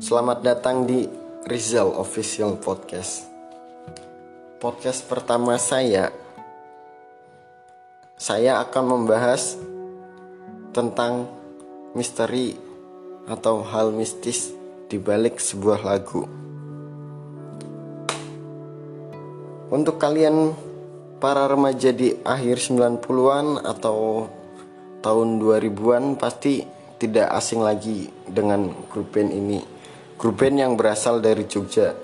Selamat datang di Rizal Official Podcast. Podcast pertama saya, saya akan membahas tentang misteri atau hal mistis di balik sebuah lagu. Untuk kalian para remaja di akhir 90-an atau tahun 2000-an pasti tidak asing lagi dengan grup band ini. Grup band yang berasal dari Jogja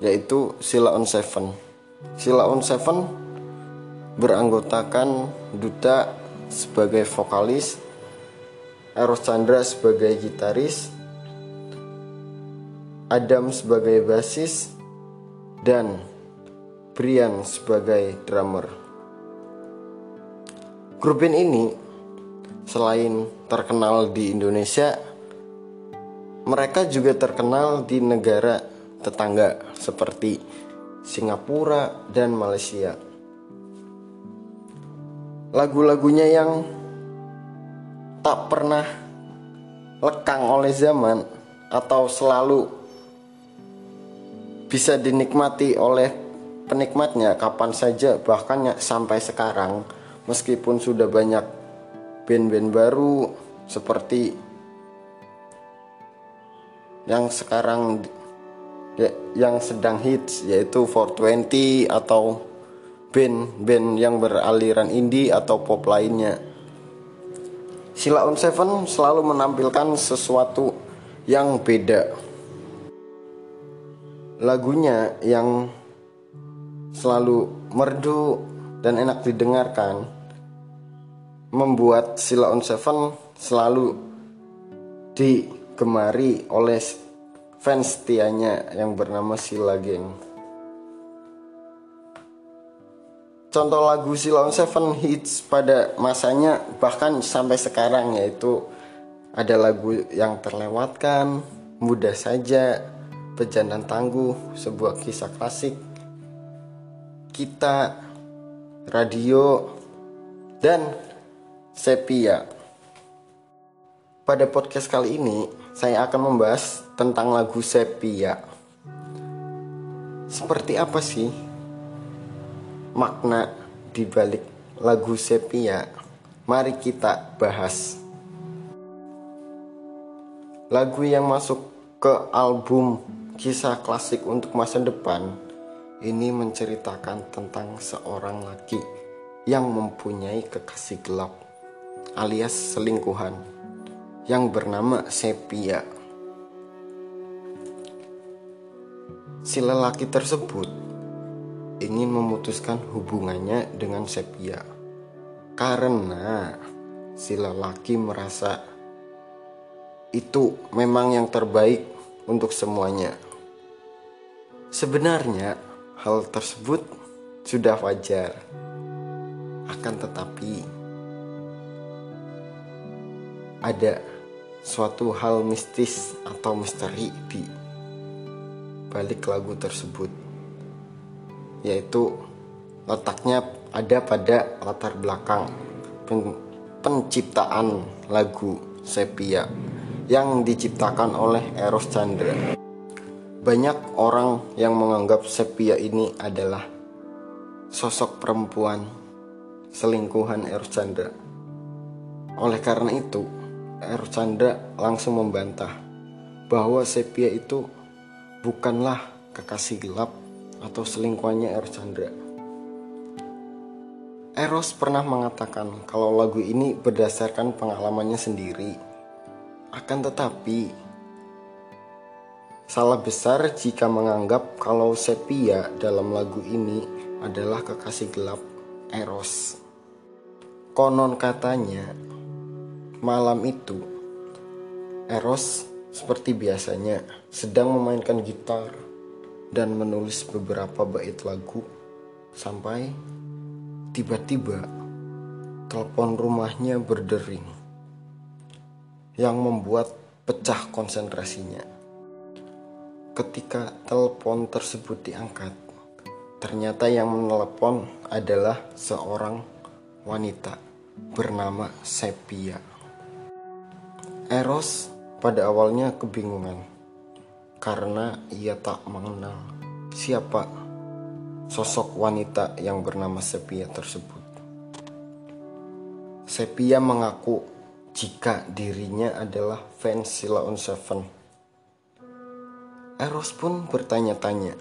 yaitu Sila on Seven. Sila on Seven beranggotakan Duta sebagai vokalis, Eros Chandra sebagai gitaris, Adam sebagai basis, dan Brian sebagai drummer. Grup band ini selain terkenal di Indonesia, mereka juga terkenal di negara tetangga seperti Singapura dan Malaysia. Lagu-lagunya yang tak pernah lekang oleh zaman atau selalu bisa dinikmati oleh penikmatnya kapan saja bahkan sampai sekarang meskipun sudah banyak band-band baru seperti yang sekarang ya, yang sedang hits yaitu 420 atau band-band yang beraliran indie atau pop lainnya. Sila on Seven selalu menampilkan sesuatu yang beda. Lagunya yang selalu merdu dan enak didengarkan membuat Sila on Seven selalu digemari oleh fans setianya yang bernama Sila Geng. Contoh lagu Sila on Seven hits pada masanya bahkan sampai sekarang yaitu ada lagu yang terlewatkan, mudah saja, pejanan tangguh, sebuah kisah klasik, kita, radio, dan sepia. Pada podcast kali ini, saya akan membahas tentang lagu sepia. Seperti apa sih makna di balik lagu sepia? Mari kita bahas. Lagu yang masuk ke album kisah klasik untuk masa depan ini menceritakan tentang seorang laki yang mempunyai kekasih gelap alias selingkuhan yang bernama Sepia. Si lelaki tersebut ingin memutuskan hubungannya dengan Sepia karena si lelaki merasa itu memang yang terbaik untuk semuanya. Sebenarnya hal tersebut sudah wajar. Akan tetapi ada suatu hal mistis atau misteri di balik lagu tersebut yaitu letaknya ada pada latar belakang penciptaan lagu Sepia yang diciptakan oleh Eros Chandra. Banyak orang yang menganggap Sepia ini adalah sosok perempuan selingkuhan Eros Chandra. Oleh karena itu, Chandra langsung membantah bahwa Sepia itu bukanlah kekasih gelap atau selingkuhannya Chandra. Eros pernah mengatakan kalau lagu ini berdasarkan pengalamannya sendiri. Akan tetapi, salah besar jika menganggap kalau Sepia dalam lagu ini adalah kekasih gelap Eros. Konon katanya, Malam itu, Eros seperti biasanya sedang memainkan gitar dan menulis beberapa bait lagu sampai tiba-tiba telepon rumahnya berdering yang membuat pecah konsentrasinya. Ketika telepon tersebut diangkat, ternyata yang menelepon adalah seorang wanita bernama Sepia. Eros pada awalnya kebingungan karena ia tak mengenal siapa sosok wanita yang bernama Sepia tersebut. Sepia mengaku jika dirinya adalah fans Sila on Seven. Eros pun bertanya-tanya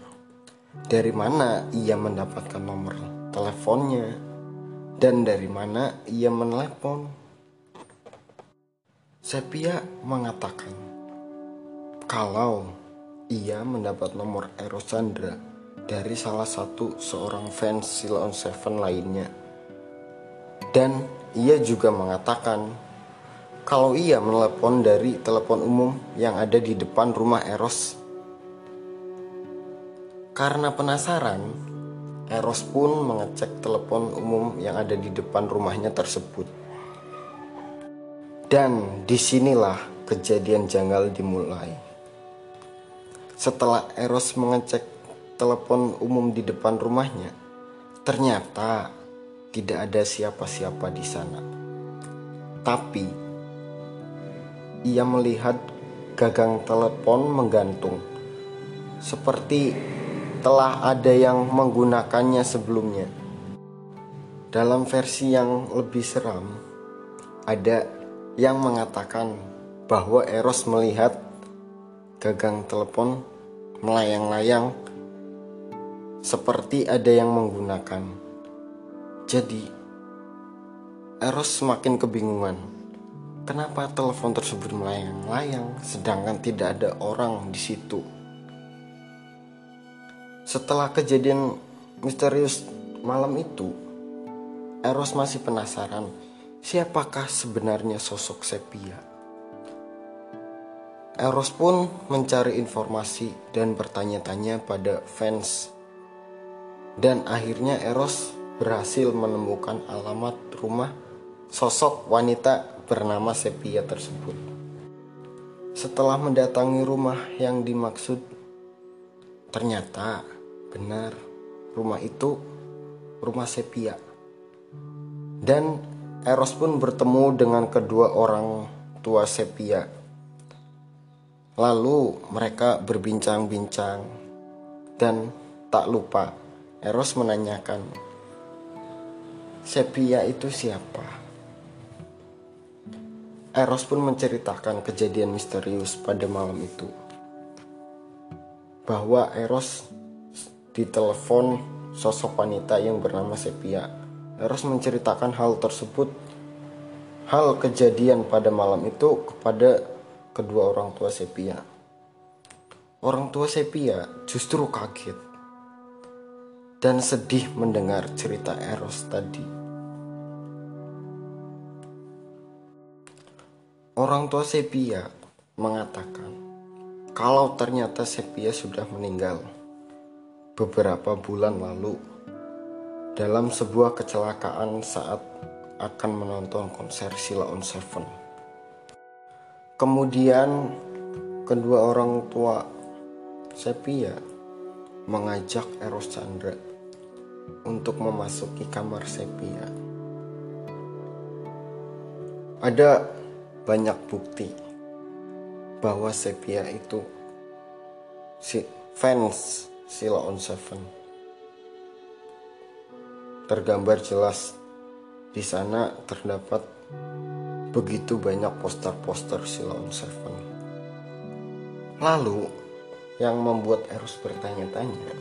dari mana ia mendapatkan nomor teleponnya dan dari mana ia menelepon. Sepia mengatakan kalau ia mendapat nomor Eros Chandra dari salah satu seorang fans Silon Seven lainnya. Dan ia juga mengatakan kalau ia menelepon dari telepon umum yang ada di depan rumah Eros. Karena penasaran, Eros pun mengecek telepon umum yang ada di depan rumahnya tersebut. Dan di sinilah kejadian janggal dimulai. Setelah Eros mengecek telepon umum di depan rumahnya, ternyata tidak ada siapa-siapa di sana. Tapi ia melihat gagang telepon menggantung, seperti telah ada yang menggunakannya sebelumnya. Dalam versi yang lebih seram, ada yang mengatakan bahwa Eros melihat gagang telepon melayang-layang seperti ada yang menggunakan. Jadi, Eros semakin kebingungan. Kenapa telepon tersebut melayang-layang sedangkan tidak ada orang di situ? Setelah kejadian misterius malam itu, Eros masih penasaran siapakah sebenarnya sosok Sepia. Eros pun mencari informasi dan bertanya-tanya pada fans. Dan akhirnya Eros berhasil menemukan alamat rumah sosok wanita bernama Sepia tersebut. Setelah mendatangi rumah yang dimaksud, ternyata benar rumah itu rumah Sepia. Dan Eros pun bertemu dengan kedua orang tua Sepia. Lalu mereka berbincang-bincang dan tak lupa Eros menanyakan Sepia itu siapa? Eros pun menceritakan kejadian misterius pada malam itu. Bahwa Eros ditelepon sosok wanita yang bernama Sepia Eros menceritakan hal tersebut, hal kejadian pada malam itu kepada kedua orang tua Sepia. Orang tua Sepia justru kaget dan sedih mendengar cerita Eros tadi. Orang tua Sepia mengatakan kalau ternyata Sepia sudah meninggal beberapa bulan lalu dalam sebuah kecelakaan saat akan menonton konser Sila on Seven. Kemudian kedua orang tua Sepia mengajak Eros Chandra untuk memasuki kamar Sepia. Ada banyak bukti bahwa Sepia itu si fans Sila on Seven tergambar jelas. Di sana terdapat begitu banyak poster-poster Silon Seven. Lalu, yang membuat Eros bertanya-tanya,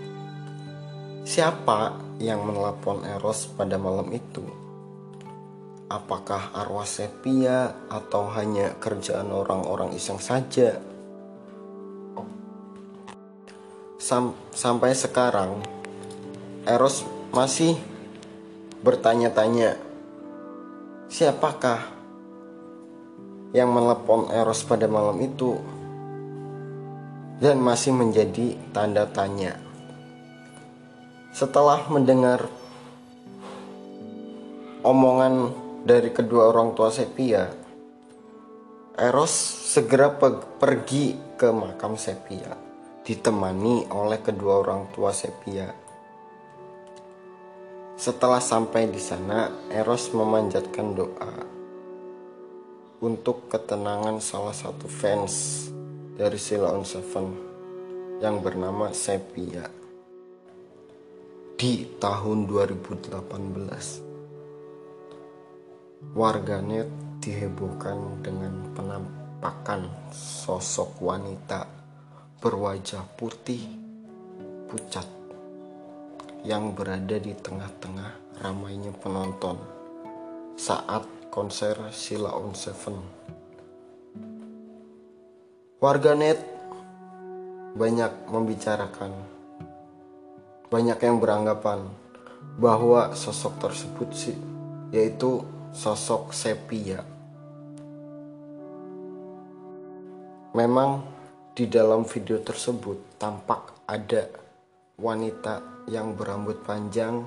siapa yang menelpon Eros pada malam itu? Apakah arwah Sepia atau hanya kerjaan orang-orang iseng saja? Sam sampai sekarang, Eros masih bertanya-tanya, siapakah yang menelepon Eros pada malam itu? Dan masih menjadi tanda tanya. Setelah mendengar omongan dari kedua orang tua Sepia, Eros segera pergi ke makam Sepia, ditemani oleh kedua orang tua Sepia. Setelah sampai di sana, Eros memanjatkan doa. untuk ketenangan salah satu fans dari Sila on Seven yang bernama Sepia. Di tahun 2018, warganet dihebohkan dengan penampakan sosok wanita berwajah putih pucat yang berada di tengah-tengah ramainya penonton saat konser Sila on Seven. Warganet banyak membicarakan, banyak yang beranggapan bahwa sosok tersebut sih yaitu sosok Sepia. Memang di dalam video tersebut tampak ada wanita yang berambut panjang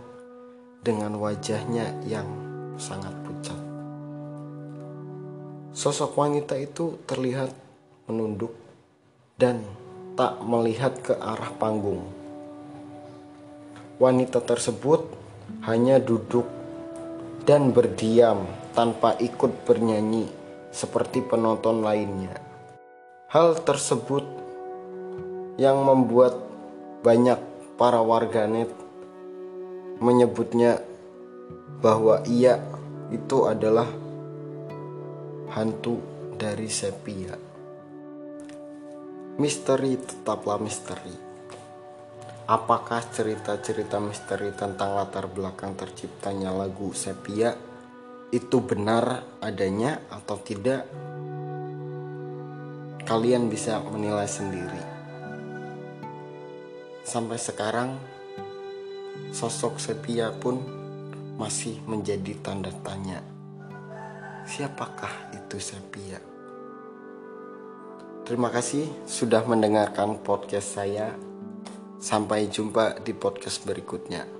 dengan wajahnya yang sangat pucat. Sosok wanita itu terlihat menunduk dan tak melihat ke arah panggung. Wanita tersebut hanya duduk dan berdiam tanpa ikut bernyanyi seperti penonton lainnya. Hal tersebut yang membuat banyak para warganet menyebutnya bahwa ia itu adalah hantu dari sepia. Misteri tetaplah misteri. Apakah cerita-cerita misteri tentang latar belakang terciptanya lagu Sepia itu benar adanya atau tidak? Kalian bisa menilai sendiri. Sampai sekarang, sosok Sepia pun masih menjadi tanda tanya. Siapakah itu Sepia? Terima kasih sudah mendengarkan podcast saya. Sampai jumpa di podcast berikutnya.